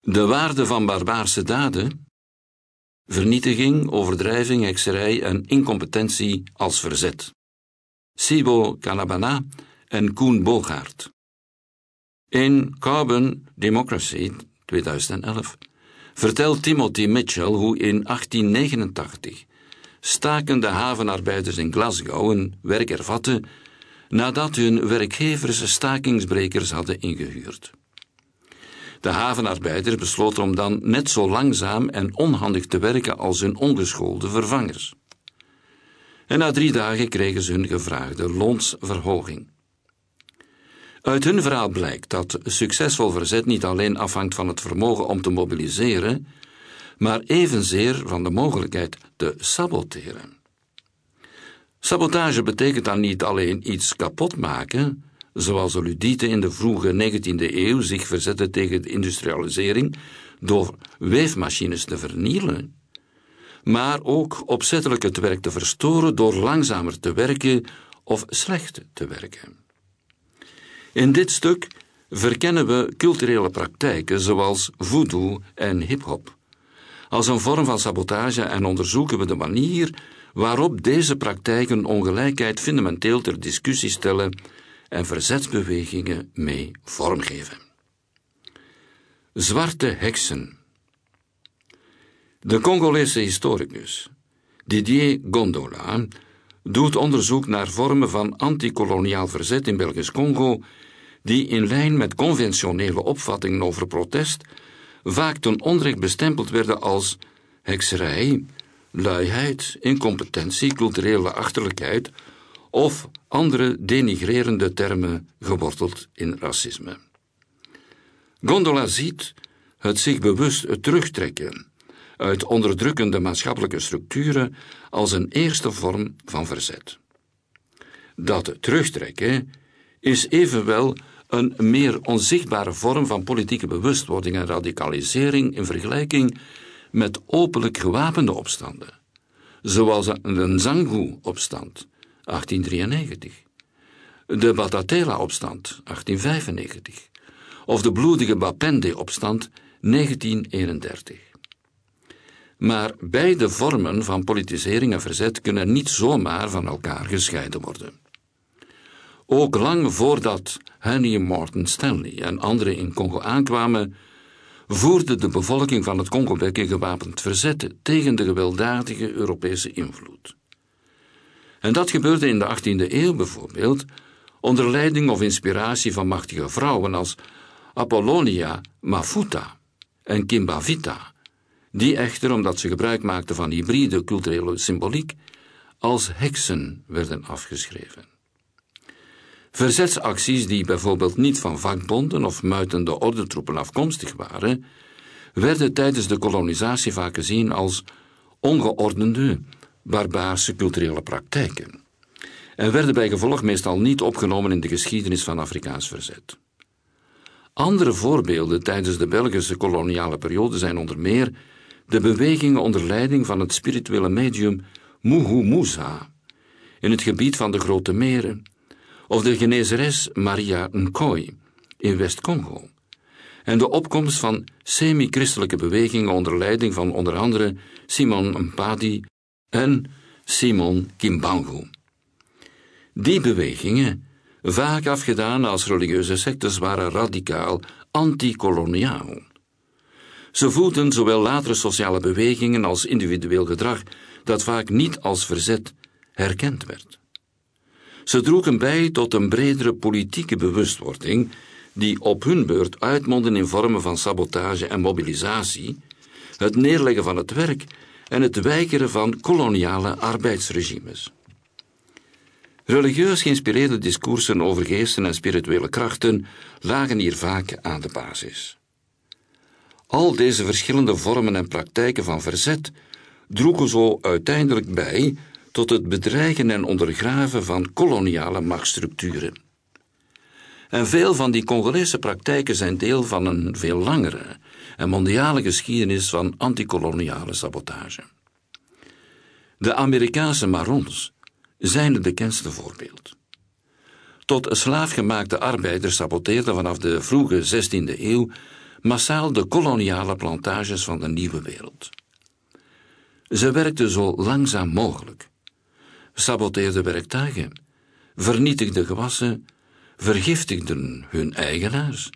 De waarde van barbaarse daden, vernietiging, overdrijving, hekserij en incompetentie als verzet. Sibo Calabana en Koen Bogaert. In Carbon Democracy 2011 vertelt Timothy Mitchell hoe in 1889 stakende havenarbeiders in Glasgow hun werk hervatten nadat hun werkgevers stakingsbrekers hadden ingehuurd. De havenarbeiders besloten om dan net zo langzaam en onhandig te werken als hun ongeschoolde vervangers. En na drie dagen kregen ze hun gevraagde loonsverhoging. Uit hun verhaal blijkt dat succesvol verzet niet alleen afhangt van het vermogen om te mobiliseren, maar evenzeer van de mogelijkheid te saboteren. Sabotage betekent dan niet alleen iets kapot maken, zoals de Ludieten in de vroege 19e eeuw zich verzetten tegen de industrialisering door weefmachines te vernielen, maar ook opzettelijk het werk te verstoren door langzamer te werken of slecht te werken. In dit stuk verkennen we culturele praktijken zoals voodoo en hip-hop als een vorm van sabotage en onderzoeken we de manier waarop deze praktijken ongelijkheid fundamenteel ter discussie stellen en verzetsbewegingen mee vormgeven. Zwarte heksen. De Congolese historicus Didier Gondola doet onderzoek naar vormen van antikoloniaal verzet in Belgisch Congo die in lijn met conventionele opvattingen over protest vaak ten onrecht bestempeld werden als hekserij, luiheid, incompetentie, culturele achterlijkheid of andere denigrerende termen geworteld in racisme. Gondola ziet het zich bewust terugtrekken uit onderdrukkende maatschappelijke structuren als een eerste vorm van verzet. Dat terugtrekken is evenwel een meer onzichtbare vorm van politieke bewustwording en radicalisering in vergelijking met openlijk gewapende opstanden, zoals de Nzangu-opstand 1893, de Batatela-opstand 1895 of de bloedige Bapende-opstand 1931. Maar beide vormen van politisering en verzet kunnen niet zomaar van elkaar gescheiden worden. Ook lang voordat Henry Morton Stanley en anderen in Congo aankwamen, voerde de bevolking van het Congo-Bekken gewapend verzet tegen de gewelddadige Europese invloed. En dat gebeurde in de 18e eeuw bijvoorbeeld onder leiding of inspiratie van machtige vrouwen als Apollonia Mafuta en Kimbavita, die echter, omdat ze gebruik maakten van hybride culturele symboliek, als heksen werden afgeschreven. Verzetsacties die bijvoorbeeld niet van vakbonden of muitende ordentroepen afkomstig waren, werden tijdens de kolonisatie vaak gezien als ongeordende, barbaarse culturele praktijken en werden bij gevolg meestal niet opgenomen in de geschiedenis van Afrikaans verzet. Andere voorbeelden tijdens de Belgische koloniale periode zijn onder meer de bewegingen onder leiding van het spirituele medium Muhumuza in het gebied van de Grote Meren of de genezeres Maria Nkoi in West-Congo en de opkomst van semi-christelijke bewegingen onder leiding van onder andere Simon Mpadi en Simon Kimbangu. Die bewegingen, vaak afgedaan als religieuze sectes, waren radicaal antikoloniaal. Ze voelden zowel latere sociale bewegingen als individueel gedrag dat vaak niet als verzet herkend werd. Ze droegen bij tot een bredere politieke bewustwording, die op hun beurt uitmonden in vormen van sabotage en mobilisatie, het neerleggen van het werk en het weigeren van koloniale arbeidsregimes. Religieus geïnspireerde discoursen over geesten en spirituele krachten lagen hier vaak aan de basis. Al deze verschillende vormen en praktijken van verzet droegen zo uiteindelijk bij tot het bedreigen en ondergraven van koloniale machtsstructuren. En veel van die Congolese praktijken zijn deel van een veel langere en mondiale geschiedenis van antikoloniale sabotage. De Amerikaanse marons zijn het bekendste voorbeeld. Tot slaafgemaakte arbeiders saboteerden vanaf de vroege 16e eeuw massaal de koloniale plantages van de nieuwe wereld. Ze werkten zo langzaam mogelijk, saboteerden werktuigen, vernietigden gewassen, vergiftigden hun eigenaars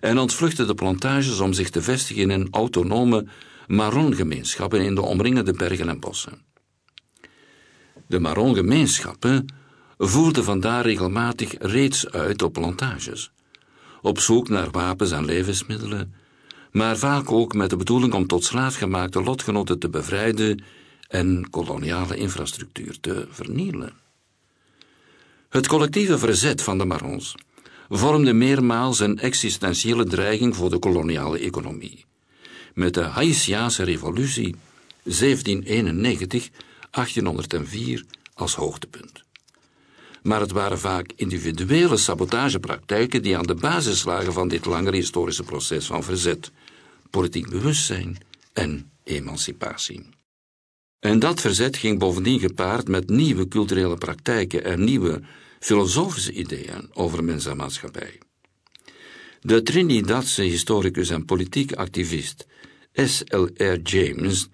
en ontvluchtten de plantages om zich te vestigen in autonome Maron-gemeenschappen in de omringende bergen en bossen. De Maron-gemeenschappen voerden vandaar regelmatig reeds uit op plantages, op zoek naar wapens en levensmiddelen, maar vaak ook met de bedoeling om tot slaafgemaakte lotgenoten te bevrijden en koloniale infrastructuur te vernielen. Het collectieve verzet van de Marons vormde meermaals een existentiële dreiging voor de koloniale economie. Met de Haitiaanse revolutie 1791-1804 als hoogtepunt. Maar het waren vaak individuele sabotagepraktijken die aan de basis lagen van dit langere historische proces van verzet, politiek bewustzijn en emancipatie. En dat verzet ging bovendien gepaard met nieuwe culturele praktijken en nieuwe filosofische ideeën over mens en maatschappij. De Trinidadse historicus en politiek activist S.L.R. James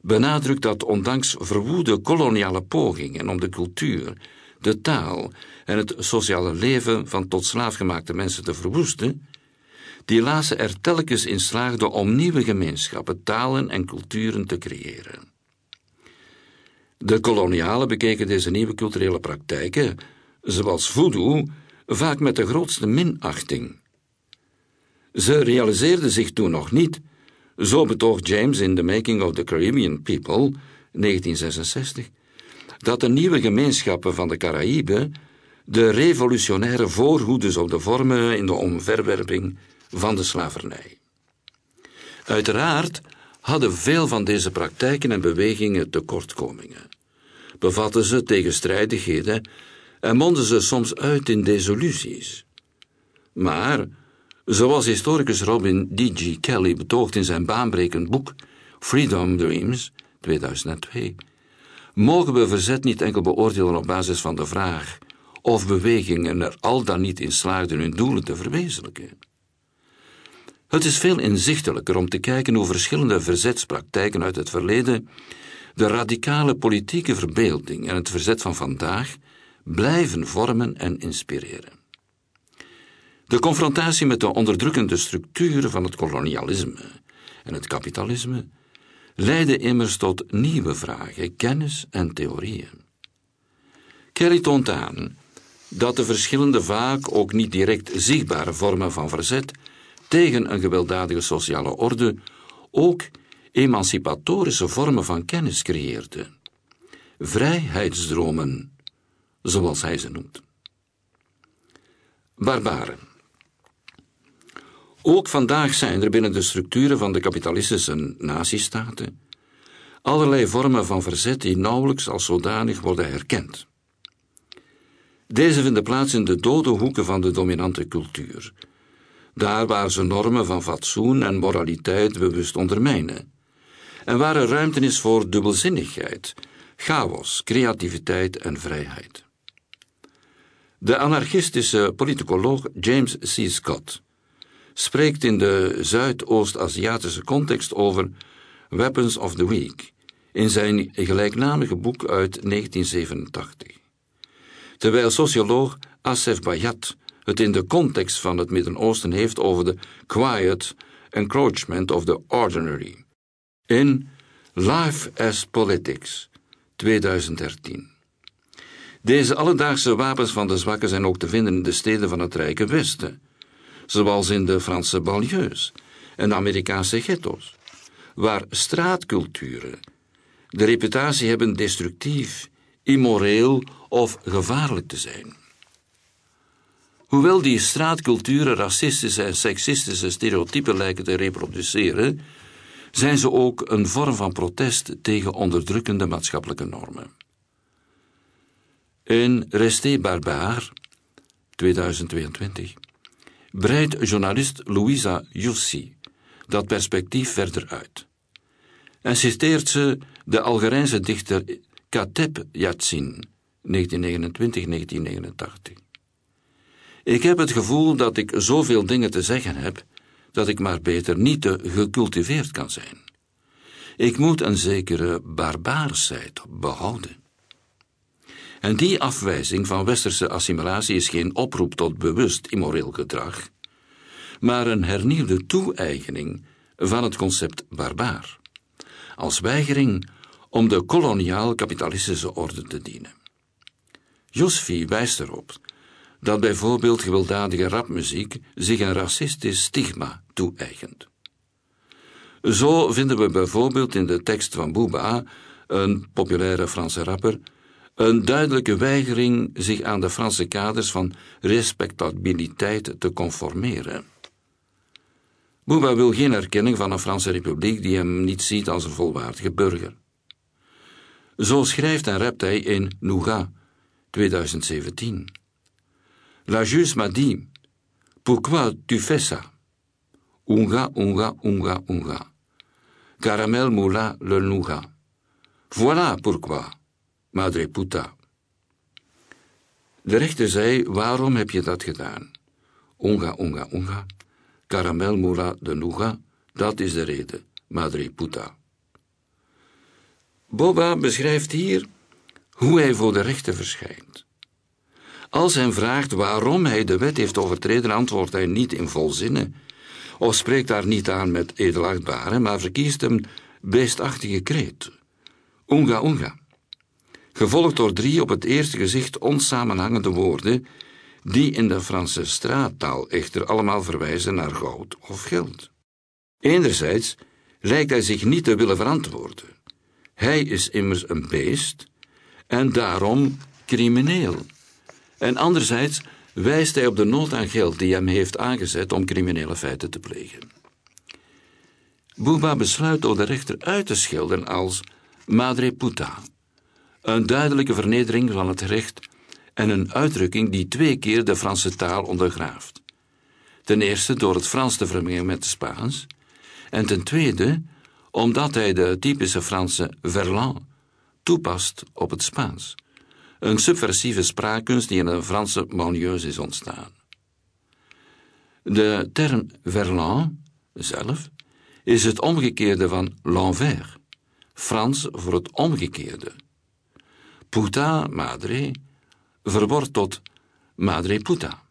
benadrukt dat ondanks verwoede koloniale pogingen om de cultuur, de taal en het sociale leven van tot slaafgemaakte mensen te verwoesten, die laatste er telkens in slaagde om nieuwe gemeenschappen, talen en culturen te creëren. De kolonialen bekeken deze nieuwe culturele praktijken, zoals voodoo, vaak met de grootste minachting. Ze realiseerden zich toen nog niet, zo betoogt James in The Making of the Caribbean People, 1966, dat de nieuwe gemeenschappen van de Caraïben de revolutionaire voorhoede zouden vormen in de omverwerping van de slavernij. Uiteraard hadden veel van deze praktijken en bewegingen tekortkomingen. Bevatten ze tegenstrijdigheden en monden ze soms uit in desillusies. Maar, zoals historicus Robin D.G. Kelly betoogt in zijn baanbrekend boek Freedom Dreams 2002, mogen we verzet niet enkel beoordelen op basis van de vraag of bewegingen er al dan niet in slaagden hun doelen te verwezenlijken. Het is veel inzichtelijker om te kijken hoe verschillende verzetspraktijken uit het verleden de radicale politieke verbeelding en het verzet van vandaag blijven vormen en inspireren. De confrontatie met de onderdrukkende structuren van het kolonialisme en het kapitalisme leidde immers tot nieuwe vragen, kennis en theorieën. Kelly toont aan dat de verschillende vaak ook niet direct zichtbare vormen van verzet tegen een gewelddadige sociale orde ook emancipatorische vormen van kennis creëerden. Vrijheidsdromen, zoals hij ze noemt. Barbaren. Ook vandaag zijn er binnen de structuren van de kapitalistische nazistaten allerlei vormen van verzet die nauwelijks als zodanig worden herkend. Deze vinden plaats in de dode hoeken van de dominante cultuur, daar waar ze normen van fatsoen en moraliteit bewust ondermijnen, en waar er ruimte is voor dubbelzinnigheid, chaos, creativiteit en vrijheid. De anarchistische politicoloog James C. Scott spreekt in de Zuidoost-Aziatische context over Weapons of the Weak in zijn gelijknamige boek uit 1987. Terwijl socioloog Asef Bayat het in de context van het Midden-Oosten heeft over de quiet encroachment of the ordinary. In Life as Politics 2013. Deze alledaagse wapens van de zwakken zijn ook te vinden in de steden van het Rijke Westen, zoals in de Franse banlieues en de Amerikaanse ghetto's, waar straatculturen de reputatie hebben destructief, immoreel of gevaarlijk te zijn. Hoewel die straatculturen racistische en seksistische stereotypen lijken te reproduceren, zijn ze ook een vorm van protest tegen onderdrukkende maatschappelijke normen. In Resté Barbare, 2022, breidt journalist Louisa Jussi dat perspectief verder uit en citeert ze de Algerijnse dichter Kateb Yatsin, 1929-1989. Ik heb het gevoel dat ik zoveel dingen te zeggen heb, dat ik maar beter niet te gecultiveerd kan zijn. Ik moet een zekere barbaarsheid behouden. En die afwijzing van westerse assimilatie is geen oproep tot bewust immoreel gedrag, maar een hernieuwde toe-eigening van het concept barbaar, als weigering om de koloniaal-kapitalistische orde te dienen. Josfi wijst erop dat bijvoorbeeld gewelddadige rapmuziek zich een racistisch stigma toe-eigent. Zo vinden we bijvoorbeeld in de tekst van Booba, een populaire Franse rapper, een duidelijke weigering zich aan de Franse kaders van respectabiliteit te conformeren. Booba wil geen erkenning van een Franse republiek die hem niet ziet als een volwaardige burger. Zo schrijft en rapt hij in Nougat, 2017. La juge m'a dit, pourquoi tu fais ça? Unga, unga, unga, unga. Caramel moula le nougat. Voilà pourquoi, madre puta. De rechter zei, waarom heb je dat gedaan? Unga, unga, unga. Caramel moula de nougat, dat is de reden, madre puta. Boba beschrijft hier hoe hij voor de rechter verschijnt. Als hem vraagt waarom hij de wet heeft overtreden, antwoordt hij niet in volzinnen, of spreekt daar niet aan met edelachtbare, maar verkiest een beestachtige kreet. Unga unga. Gevolgd door drie op het eerste gezicht onsamenhangende woorden, die in de Franse straattaal echter allemaal verwijzen naar goud of geld. Enerzijds lijkt hij zich niet te willen verantwoorden. Hij is immers een beest en daarom crimineel. En anderzijds wijst hij op de nood aan geld die hem heeft aangezet om criminele feiten te plegen. Booba besluit door de rechter uit te schelden als madre puta, een duidelijke vernedering van het recht en een uitdrukking die twee keer de Franse taal ondergraaft. Ten eerste door het Frans te vermengen met het Spaans, en ten tweede omdat hij de typische Franse verlan toepast op het Spaans een subversieve spraakkunst die in de Franse banlieues is ontstaan. De term verlan zelf is het omgekeerde van l'envers, Frans voor het omgekeerde. Puta madre verwort tot madre puta.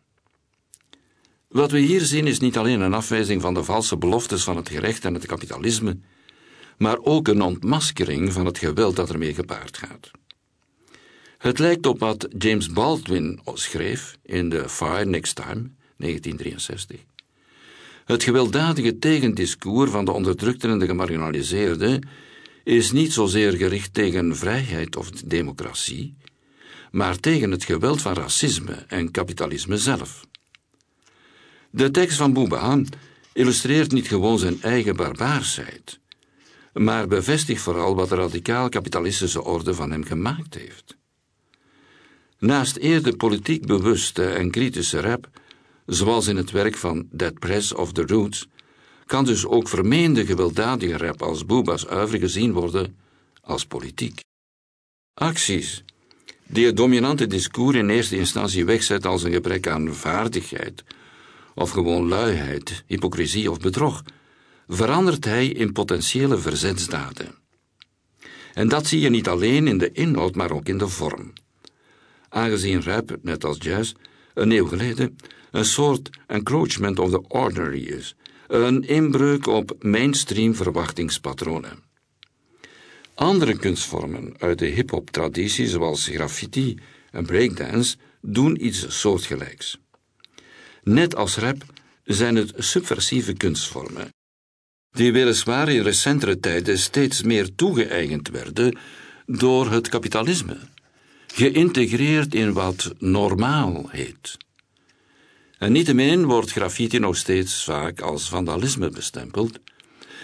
Wat we hier zien is niet alleen een afwijzing van de valse beloftes van het gerecht en het kapitalisme, maar ook een ontmaskering van het geweld dat ermee gepaard gaat. Het lijkt op wat James Baldwin schreef in The Fire Next Time, 1963. Het gewelddadige tegendiscours van de onderdrukten en de gemarginaliseerden is niet zozeer gericht tegen vrijheid of democratie, maar tegen het geweld van racisme en kapitalisme zelf. De tekst van Bouba illustreert niet gewoon zijn eigen barbaarsheid, maar bevestigt vooral wat de radicaal-kapitalistische orde van hem gemaakt heeft. Naast eerder politiek bewuste en kritische rap, zoals in het werk van Dead Press of The Roots, kan dus ook vermeende gewelddadige rap als Booba's uivre gezien worden als politiek. Acties die het dominante discours in eerste instantie wegzet als een gebrek aan vaardigheid, of gewoon luiheid, hypocrisie of bedrog, verandert hij in potentiële verzetsdaden. En dat zie je niet alleen in de inhoud, maar ook in de vorm aangezien rap, net als jazz, een eeuw geleden een soort encroachment of the ordinary is, een inbreuk op mainstream verwachtingspatronen. Andere kunstvormen uit de hip-hop traditie, zoals graffiti en breakdance, doen iets soortgelijks. Net als rap zijn het subversieve kunstvormen, die weliswaar in recentere tijden steeds meer toegeëigend werden door het kapitalisme geïntegreerd in wat normaal heet. En niettemin wordt graffiti nog steeds vaak als vandalisme bestempeld,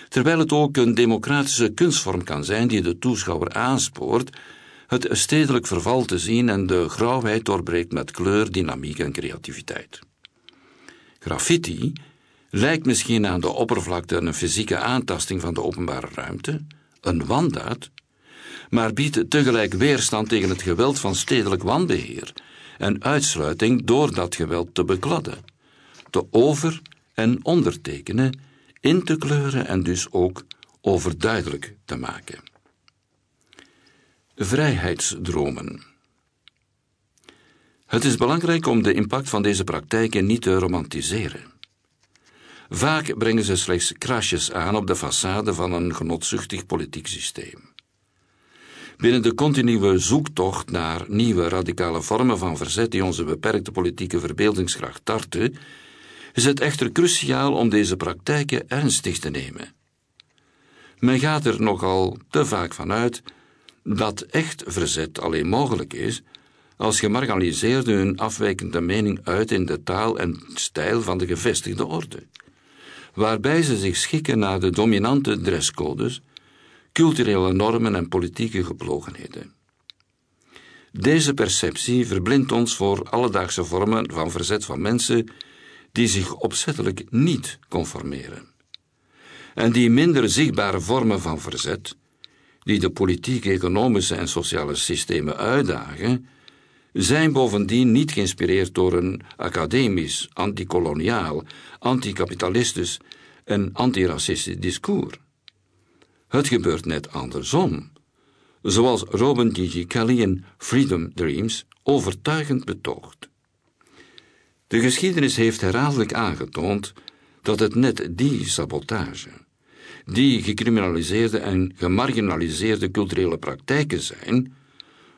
terwijl het ook een democratische kunstvorm kan zijn die de toeschouwer aanspoort het stedelijk verval te zien en de grauwheid doorbreekt met kleur, dynamiek en creativiteit. Graffiti lijkt misschien aan de oppervlakte een fysieke aantasting van de openbare ruimte, een wandaad, maar biedt tegelijk weerstand tegen het geweld van stedelijk wanbeheer en uitsluiting door dat geweld te bekladden, te over- en ondertekenen in te kleuren en dus ook overduidelijk te maken. Vrijheidsdromen. Het is belangrijk om de impact van deze praktijken niet te romantiseren. Vaak brengen ze slechts krasjes aan op de façade van een genotzuchtig politiek systeem. Binnen de continue zoektocht naar nieuwe radicale vormen van verzet die onze beperkte politieke verbeeldingskracht tarten, is het echter cruciaal om deze praktijken ernstig te nemen. Men gaat er nogal te vaak van uit dat echt verzet alleen mogelijk is als gemarginaliseerden hun afwijkende mening uit in de taal en stijl van de gevestigde orde, waarbij ze zich schikken naar de dominante dresscodes, culturele normen en politieke geplogenheden. Deze perceptie verblindt ons voor alledaagse vormen van verzet van mensen die zich opzettelijk niet conformeren. En die minder zichtbare vormen van verzet, die de politieke, economische en sociale systemen uitdagen, zijn bovendien niet geïnspireerd door een academisch, antikoloniaal, anticapitalistisch en antiracistisch discours. Het gebeurt net andersom, zoals Robin G.G. Kelly in Freedom Dreams overtuigend betoogt. De geschiedenis heeft herhaaldelijk aangetoond dat het net die sabotage, die gecriminaliseerde en gemarginaliseerde culturele praktijken zijn,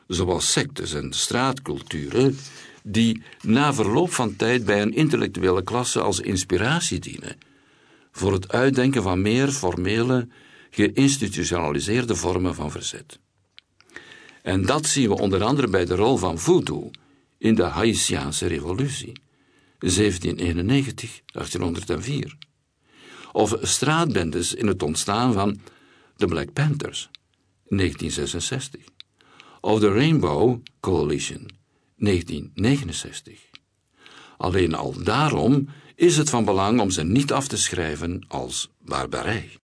zoals sectes en straatculturen, die na verloop van tijd bij een intellectuele klasse als inspiratie dienen voor het uitdenken van meer formele, geïnstitutionaliseerde vormen van verzet. En dat zien we onder andere bij de rol van voodoo in de Haitiaanse revolutie, 1791-1804, of straatbendes in het ontstaan van de Black Panthers, 1966 of de Rainbow Coalition, 1969. Alleen al daarom is het van belang om ze niet af te schrijven als barbarij.